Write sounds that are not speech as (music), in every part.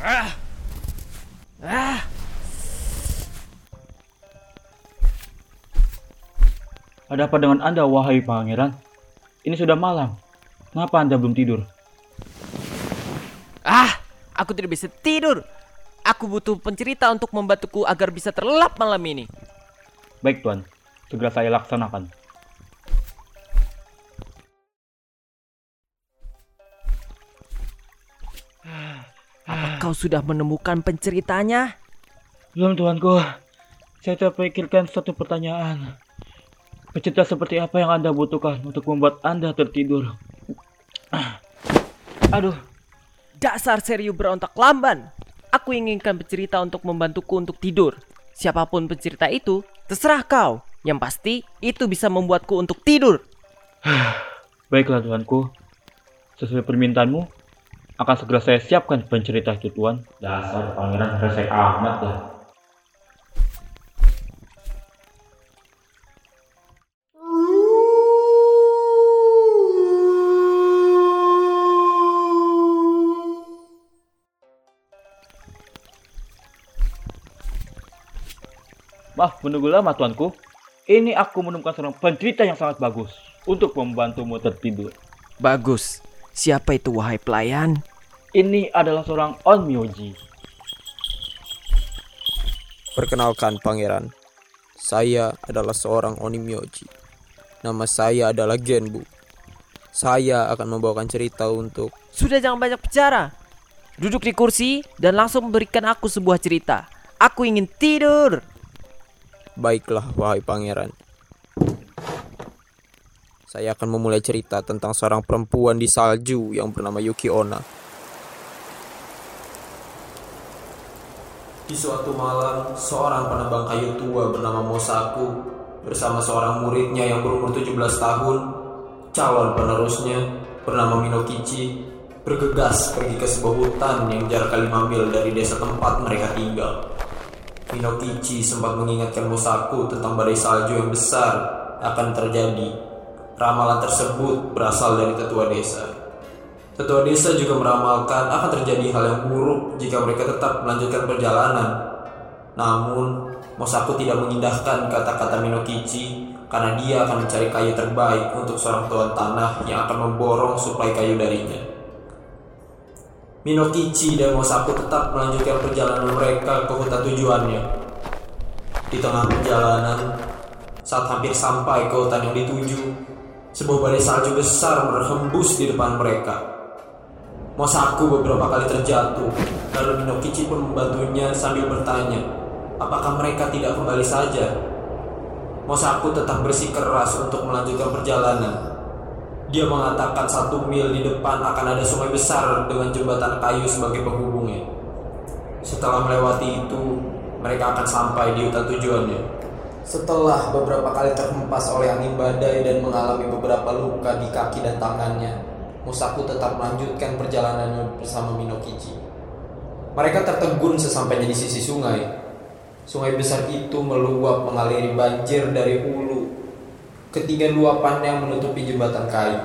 Ah. Ah. Ada apa dengan Anda, wahai pangeran? Ini sudah malam. Kenapa Anda belum tidur? Ah, aku tidak bisa tidur. Aku butuh pencerita untuk membantuku agar bisa terlelap malam ini. Baik, Tuan. Segera saya laksanakan. Kau sudah menemukan penceritanya? Belum, Tuanku. Saya terpikirkan satu pertanyaan. Pencerita seperti apa yang Anda butuhkan untuk membuat Anda tertidur? (clears throat) Aduh, Dasar serius berontak lamban. Aku inginkan pencerita untuk membantuku untuk tidur. Siapa pun pencerita itu, terserah kau. Yang pasti, itu bisa membuatku untuk tidur. (sighs) baiklah Tuanku. Sesuai permintaanmu, akan segera saya siapkan pencerita itu, Tuan. Dasar pangeran resek amat lah. Maaf menunggu lama tuanku. Ini aku menemukan seorang pencerita yang sangat bagus untuk membantumu tertidur. Bagus. Siapa itu wahai pelayan? Ini adalah seorang Onmyoji. Perkenalkan pangeran, saya adalah seorang Onimyoji. Nama saya adalah Genbu. Saya akan membawakan cerita untuk Sudah jangan banyak bicara. Duduk di kursi dan langsung memberikan aku sebuah cerita. Aku ingin tidur. Baiklah, wahai pangeran. Saya akan memulai cerita tentang seorang perempuan di salju yang bernama Yuki Onna. Di suatu malam, seorang penebang kayu tua bernama Mosaku bersama seorang muridnya yang berumur 17 tahun, calon penerusnya bernama Minokichi, bergegas pergi ke sebuah hutan yang jarak 5 mil dari desa tempat mereka tinggal. Minokichi sempat mengingatkan Mosaku tentang badai salju yang besar akan terjadi. Ramalan tersebut berasal dari tetua desa. Tetua desa juga meramalkan akan terjadi hal yang buruk jika mereka tetap melanjutkan perjalanan. Namun, Mosaku tidak mengindahkan kata-kata Minokichi karena dia akan mencari kayu terbaik untuk seorang tuan tanah yang akan memborong suplai kayu darinya. Minokichi dan Mosaku tetap melanjutkan perjalanan mereka ke hutan tujuannya. Di tengah perjalanan, saat hampir sampai ke hutan yang dituju, sebuah badai salju besar berhembus di depan mereka. Mosaku beberapa kali terjatuh, lalu Minokichi pun membantunya sambil bertanya, apakah mereka tidak kembali saja? Mosaku tetap bersikeras untuk melanjutkan perjalanan. Dia mengatakan satu mil di depan akan ada sungai besar dengan jembatan kayu sebagai penghubungnya. Setelah melewati itu, mereka akan sampai di hutan tujuannya. Setelah beberapa kali terhempas oleh angin badai dan mengalami beberapa luka di kaki dan tangannya, Musaku tetap melanjutkan perjalanannya bersama Minokichi. Mereka tertegun sesampainya di sisi sungai. Sungai besar itu meluap mengaliri banjir dari hulu Ketiga luapan yang menutupi jembatan kayu.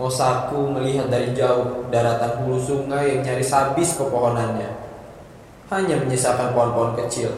Mosaku melihat dari jauh daratan hulu sungai yang nyaris habis pepohonannya. Hanya menyisakan pohon-pohon kecil.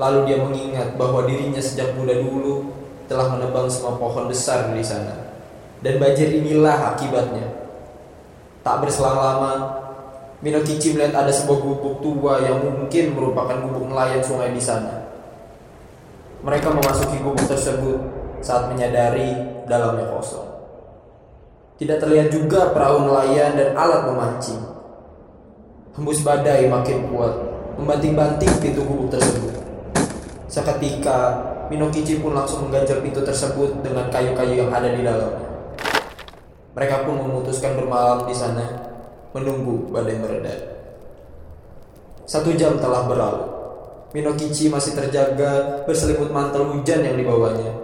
Lalu dia mengingat bahwa dirinya sejak muda dulu telah menebang semua pohon besar di sana. Dan banjir inilah akibatnya. Tak berselang lama, Minokichi melihat ada sebuah gubuk tua yang mungkin merupakan gubuk nelayan sungai di sana. Mereka memasuki gubuk tersebut saat menyadari dalamnya kosong. Tidak terlihat juga perahu nelayan dan alat memancing. Hembus badai makin kuat, membanting-banting pintu gubuk tersebut. Seketika, Minokichi pun langsung mengganjal pintu tersebut dengan kayu-kayu yang ada di dalamnya. Mereka pun memutuskan bermalam di sana, menunggu badai mereda. Satu jam telah berlalu. Minokichi masih terjaga berselimut mantel hujan yang dibawanya.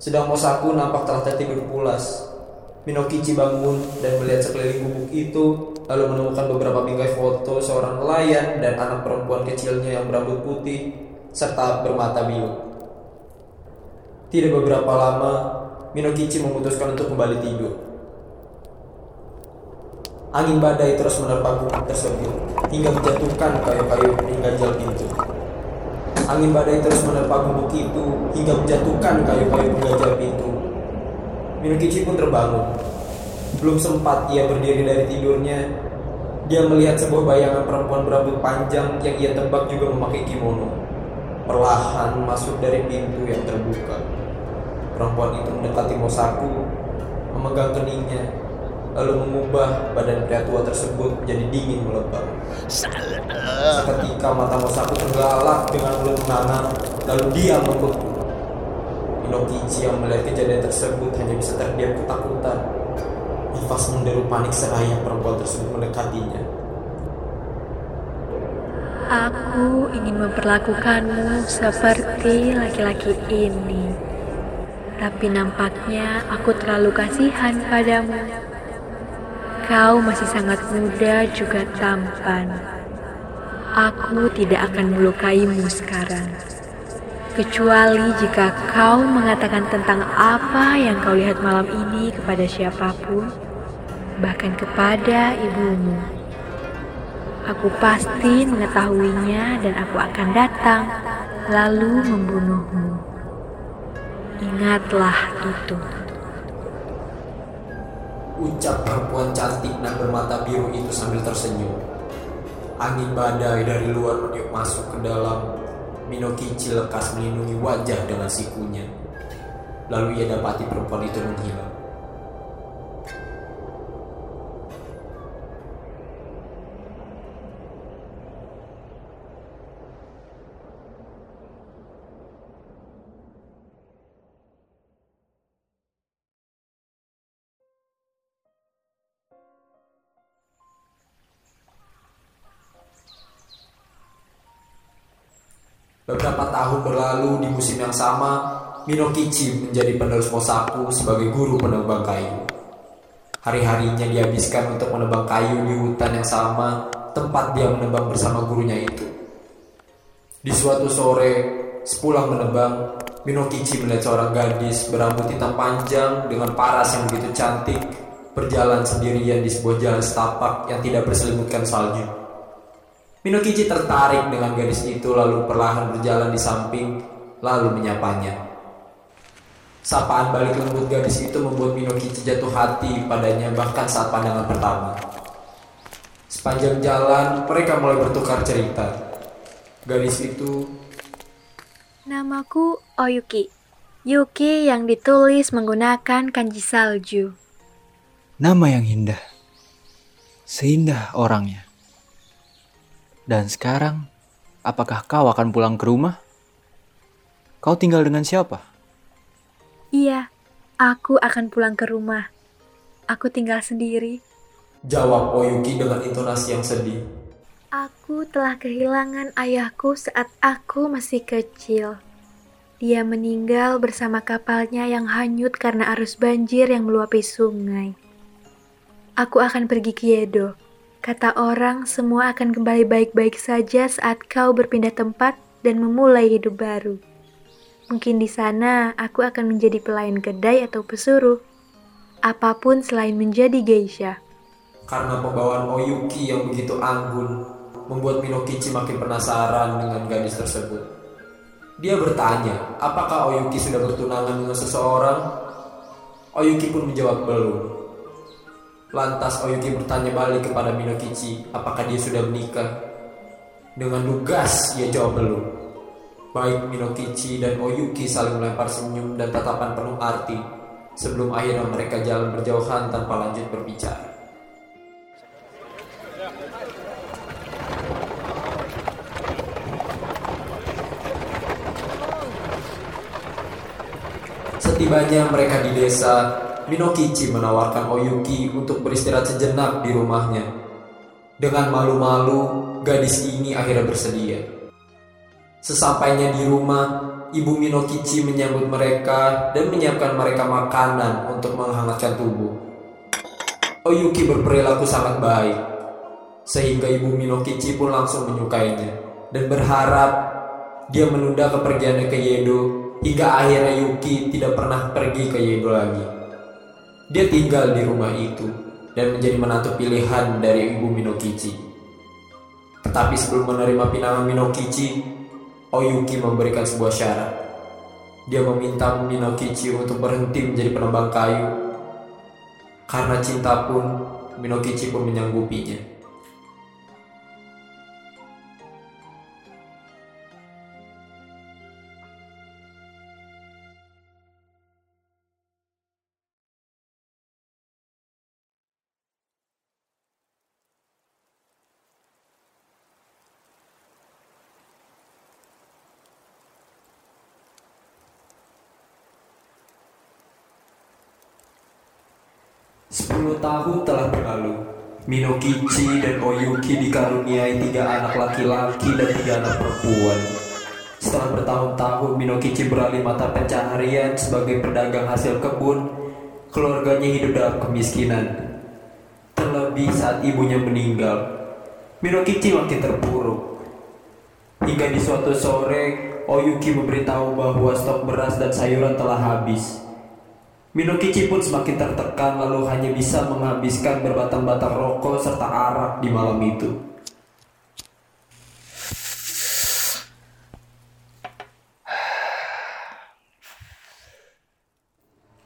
Sedang Mosaku nampak telah tertidur pulas. Minokichi bangun dan melihat sekeliling gubuk itu, lalu menemukan beberapa bingkai foto seorang nelayan dan anak perempuan kecilnya yang berambut putih serta bermata biru. Tidak beberapa lama, Minokichi memutuskan untuk kembali tidur. Angin badai terus menerpa gubuk tersebut hingga menjatuhkan kayu-kayu pengganjal pintu. Angin badai terus menerpa gubuk itu hingga menjatuhkan kayu-kayu pengganjal pintu. Minokichi pun terbangun. Belum sempat ia berdiri dari tidurnya, dia melihat sebuah bayangan perempuan berambut panjang yang ia tebak juga memakai kimono. Perlahan masuk dari pintu yang terbuka. Perempuan itu mendekati Mosaku, memegang keningnya, lalu mengubah badan pria tua tersebut menjadi dingin melebam. Seketika mata Mosaku terbelalak dengan mulut menganga, lalu dia membeku. Inokichi yang melihat kejadian tersebut hanya bisa terdiam ketakutan. Nifas menderu panik seraya perempuan tersebut mendekatinya. Aku ingin memperlakukanmu seperti laki-laki ini. Tapi nampaknya aku terlalu kasihan padamu. Kau masih sangat muda juga tampan. Aku tidak akan melukaimu sekarang. Kecuali jika kau mengatakan tentang apa yang kau lihat malam ini kepada siapa pun, bahkan kepada ibumu. Aku pasti mengetahuinya dan aku akan datang lalu membunuhmu. Ingatlah itu. Ucap perempuan cantik dan bermata biru itu sambil tersenyum. Angin badai dari luar meniup masuk ke dalam. Minokichi lekas melindungi wajah dengan sikunya. Lalu ia dapati perempuan itu menghilang. Beberapa tahun berlalu di musim yang sama, Minokichi menjadi penerus Mosaku sebagai guru penebang kayu. Hari-harinya dihabiskan untuk menebang kayu di hutan yang sama tempat dia menebang bersama gurunya itu. Di suatu sore, sepulang menebang, Minokichi melihat seorang gadis berambut hitam panjang dengan paras yang begitu cantik berjalan sendirian di sebuah jalan setapak yang tidak berselimutkan salju. Minokichi tertarik dengan gadis itu lalu perlahan berjalan di samping lalu menyapanya. Sapaan balik lembut gadis itu membuat Minokichi jatuh hati padanya bahkan saat pandangan pertama. Sepanjang jalan mereka mulai bertukar cerita. Gadis itu Namaku Oyuki. Yuki yang ditulis menggunakan kanji salju. Nama yang indah. Seindah orangnya. Dan sekarang, apakah kau akan pulang ke rumah? Kau tinggal dengan siapa? Iya, aku akan pulang ke rumah. Aku tinggal sendiri. jawab Oyuki dengan intonasi yang sedih. Aku telah kehilangan ayahku saat aku masih kecil. Dia meninggal bersama kapalnya yang hanyut karena arus banjir yang meluapi sungai. Aku akan pergi ke Yedo. Kata orang, semua akan kembali baik-baik saja saat kau berpindah tempat dan memulai hidup baru. Mungkin di sana aku akan menjadi pelayan kedai atau pesuruh. Apa pun selain menjadi geisha. Karena pembawaan Oyuki yang begitu anggun membuat Minokichi makin penasaran dengan gadis tersebut. Dia bertanya, apakah Oyuki sudah bertunangan dengan seseorang? Oyuki pun menjawab belum. Lantas Oyuki bertanya balik kepada Minokichi, apakah dia sudah menikah? Dengan lugas ia jawab belum. Baik Minokichi dan Oyuki saling melempar senyum dan tatapan penuh arti sebelum akhirnya mereka jalan berjauhan tanpa lanjut berbicara. Setibanya mereka di desa, Minokichi menawarkan Oyuki untuk beristirahat sejenak di rumahnya. Dengan malu-malu, gadis ini akhirnya bersedia. Sesampainya di rumah, ibu Minokichi menyambut mereka dan menyiapkan mereka makanan untuk menghangatkan tubuh. Oyuki berperilaku sangat baik, sehingga ibu Minokichi pun langsung menyukainya dan berharap dia menunda kepergiannya ke Yedo hingga akhirnya Yuki tidak pernah pergi ke Yedo lagi. Dia tinggal di rumah itu dan menjadi menantu pilihan dari ibu Minokichi. Tetapi sebelum menerima pinangan Minokichi, Oyuki memberikan sebuah syarat. Dia meminta Minokichi untuk berhenti menjadi penebang kayu. Karena cinta pun, Minokichi pun menyanggupinya. Sepuluh tahun telah berlalu. Minokichi dan Oyuki dikaruniai tiga anak laki-laki dan tiga anak perempuan. Setelah bertahun-tahun Minokichi beralih mata pencaharian sebagai pedagang hasil kebun, keluarganya hidup dalam kemiskinan. Terlebih saat ibunya meninggal, Minokichi makin terpuruk. Hingga di suatu sore, Oyuki memberitahu bahwa stok beras dan sayuran telah habis. Minokichi pun semakin tertekan lalu hanya bisa menghabiskan berbatang-batang rokok serta arak di malam itu.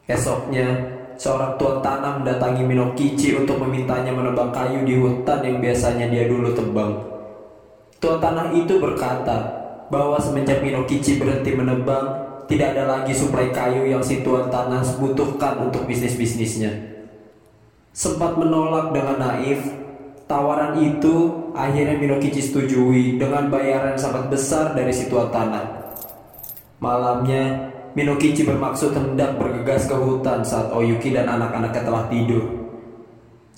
Esoknya, seorang tuan tanah mendatangi Minokichi untuk memintanya menebang kayu di hutan yang biasanya dia dulu tebang. Tuan tanah itu berkata bahwa semenjak Minokichi berhenti menebang, tidak ada lagi suplai kayu yang si tuan tanah butuhkan untuk bisnis-bisnisnya. Sempat menolak dengan naif, tawaran itu akhirnya Minokichi setujui dengan bayaran sangat besar dari si tuan tanah. Malamnya, Minokichi bermaksud hendak bergegas ke hutan saat Oyuki dan anak-anaknya telah tidur.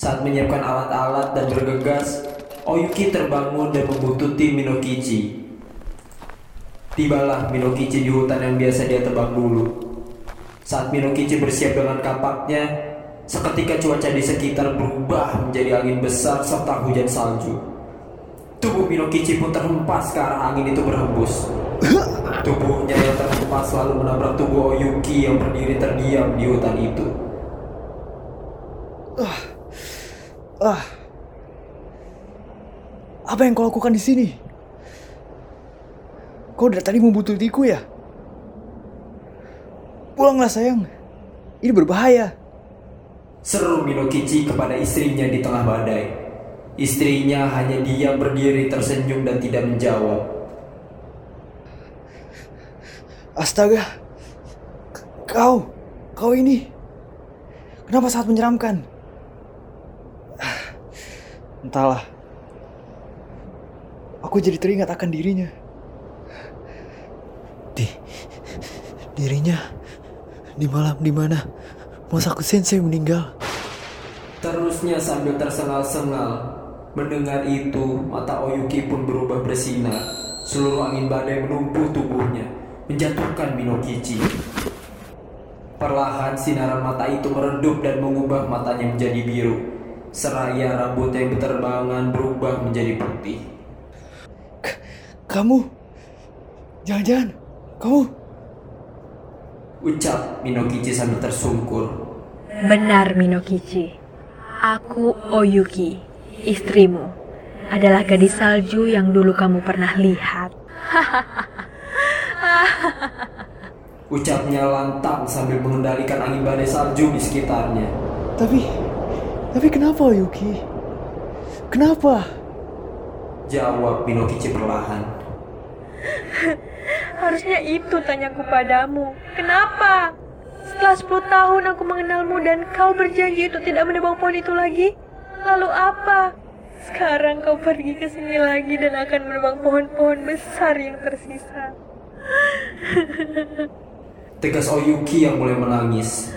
Saat menyiapkan alat-alat dan bergegas, Oyuki terbangun dan membututi Minokichi. Tibalah Minokichi di hutan yang biasa dia tebang dulu. Saat Minokichi bersiap dengan kapaknya, seketika cuaca di sekitar berubah menjadi angin besar serta hujan salju. Tubuh Minokichi pun terhempas arah angin itu berhembus. Tubuhnya yang terhempas lalu menabrak tubuh Oyuki yang berdiri terdiam di hutan itu. Ah. Ah. Apa yang kau lakukan di sini? Kau dari tadi membututiku ya? Pulanglah sayang. Ini berbahaya. Seru Minokichi kepada istrinya di tengah badai. Istrinya hanya diam berdiri tersenyum dan tidak menjawab. Astaga. Kau, kau ini. Kenapa sangat menyeramkan? Entahlah. Aku jadi teringat akan dirinya. Di dirinya di malam di mana Masaku Sensei meninggal. Terusnya sambil tersengal-sengal. Mendengar itu, mata Oyuki pun berubah bersinar. Seluruh angin badai menumpuh tubuhnya, menjatuhkan Minokichi. Perlahan sinaran mata itu meredup dan mengubah matanya menjadi biru. Seraya rambut yang berterbangan berubah menjadi putih. Kamu, jangan-jangan kamu Ucap Minokichi sambil tersungkur. Benar Minokichi. Aku Oyuki, istrimu. Adalah gadis salju yang dulu kamu pernah lihat. (laughs) Ucapnya lantang sambil mengendalikan angin badai salju di sekitarnya. Tapi, tapi kenapa Yuki? Kenapa? Jawab Minokichi perlahan. Harusnya itu tanyaku padamu. Kenapa? Setelah 10 tahun aku mengenalmu dan kau berjanji untuk tidak menebang pohon itu lagi. Lalu apa? Sekarang kau pergi ke sini lagi dan akan menebang pohon-pohon besar yang tersisa. (laughs) Tegas Oyuki yang mulai menangis.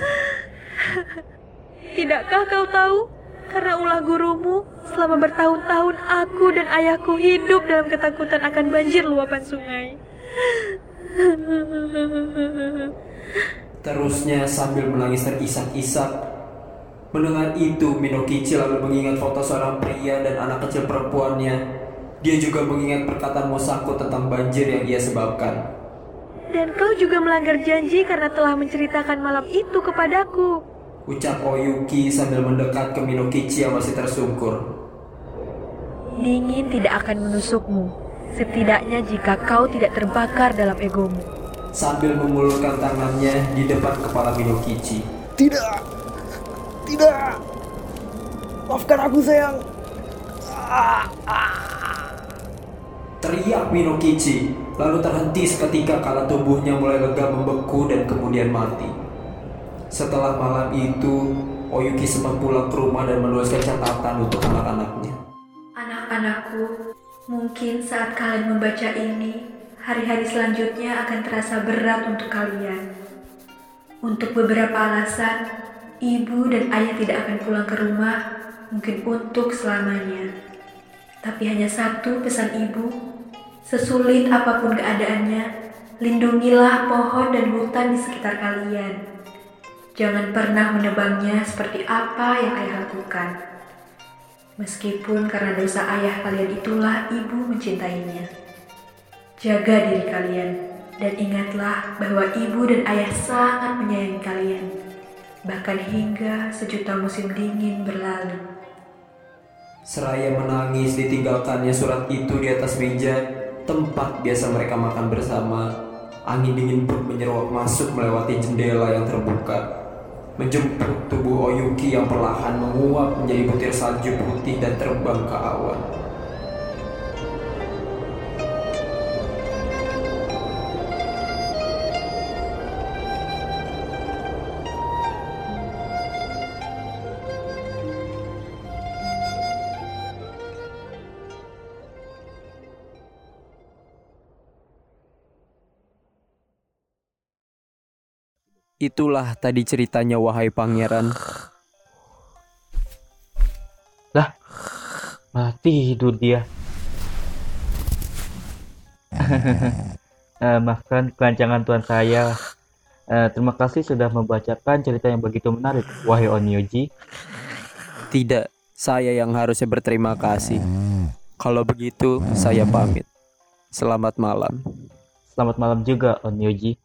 (laughs) Tidakkah kau tahu? Karena ulah gurumu, selama bertahun-tahun aku dan ayahku hidup dalam ketakutan akan banjir luapan sungai. Terusnya sambil menangis terisak-isak. Mendengar itu, Minokichi lalu mengingat foto seorang pria dan anak kecil perempuannya. Dia juga mengingat perkataan Mosako tentang banjir yang ia sebabkan. Dan kau juga melanggar janji karena telah menceritakan malam itu kepadaku. Ucap Oyuki sambil mendekat ke Minokichi yang masih tersungkur. Dingin tidak akan menusukmu, setidaknya jika kau tidak terbakar dalam egomu. Sambil mengulurkan tangannya di depan kepala Minokichi. Tidak. Tidak. Maafkan aku sayang. Teriak Minokichi, lalu terhenti seketika kala tubuhnya mulai lega membeku dan kemudian mati. Setelah malam itu, Oyuki sempat pulang ke rumah dan menuliskan catatan untuk anak-anaknya. Anak-anakku, mungkin saat kalian membaca ini, hari-hari selanjutnya akan terasa berat untuk kalian. Untuk beberapa alasan, ibu dan ayah tidak akan pulang ke rumah, mungkin untuk selamanya. Tapi hanya satu pesan ibu, sesulit apa pun keadaannya, lindungilah pohon dan hutan di sekitar kalian. Jangan pernah menebangnya seperti apa yang ayah lakukan. Meskipun karena dosa ayah kalian itulah ibu mencintainya. Jaga diri kalian dan ingatlah bahwa ibu dan ayah sangat menyayangi kalian. Bahkan hingga sejuta musim dingin berlalu. Seraya menangis ditinggalkannya surat itu di atas meja tempat biasa mereka makan bersama. Angin dingin pun menyeruak masuk melewati jendela yang terbuka menjemput tubuh Oyuki yang perlahan menguap menjadi butir salju putih dan terbang ke awan. Itulah tadi ceritanya wahai pangeran. Mati tidur dia. Eh, maafkan kelancangan tuan saya. Eh, terima kasih sudah membacakan cerita yang begitu menarik, wahai Onyoji. Tidak, saya yang harusnya berterima kasih. Kalau begitu, saya pamit. Selamat malam. Selamat malam juga, Onyoji.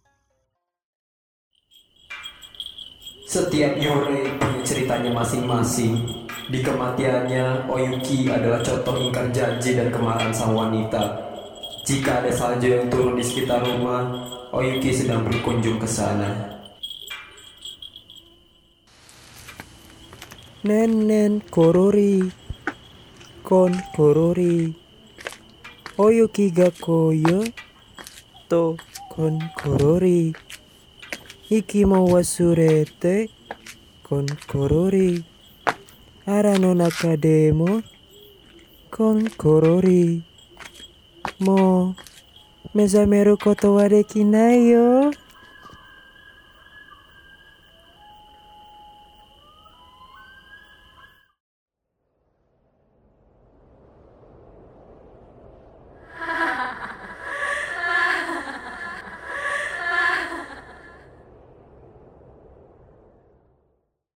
Setiap Yore punya ceritanya masing-masing. Di kematiannya, Oyuki adalah contoh ingkar janji dan kemarahan sang wanita. Jika ada salju yang turun di sekitar rumah, Oyuki sedang berkunjung ke sana. Nenen korori. Kon korori. Oyuki ga koyo. To kon korori. iki mawa surete kon korori. Arano naka demo kon korori. Mo meza meru koto wa dekinayo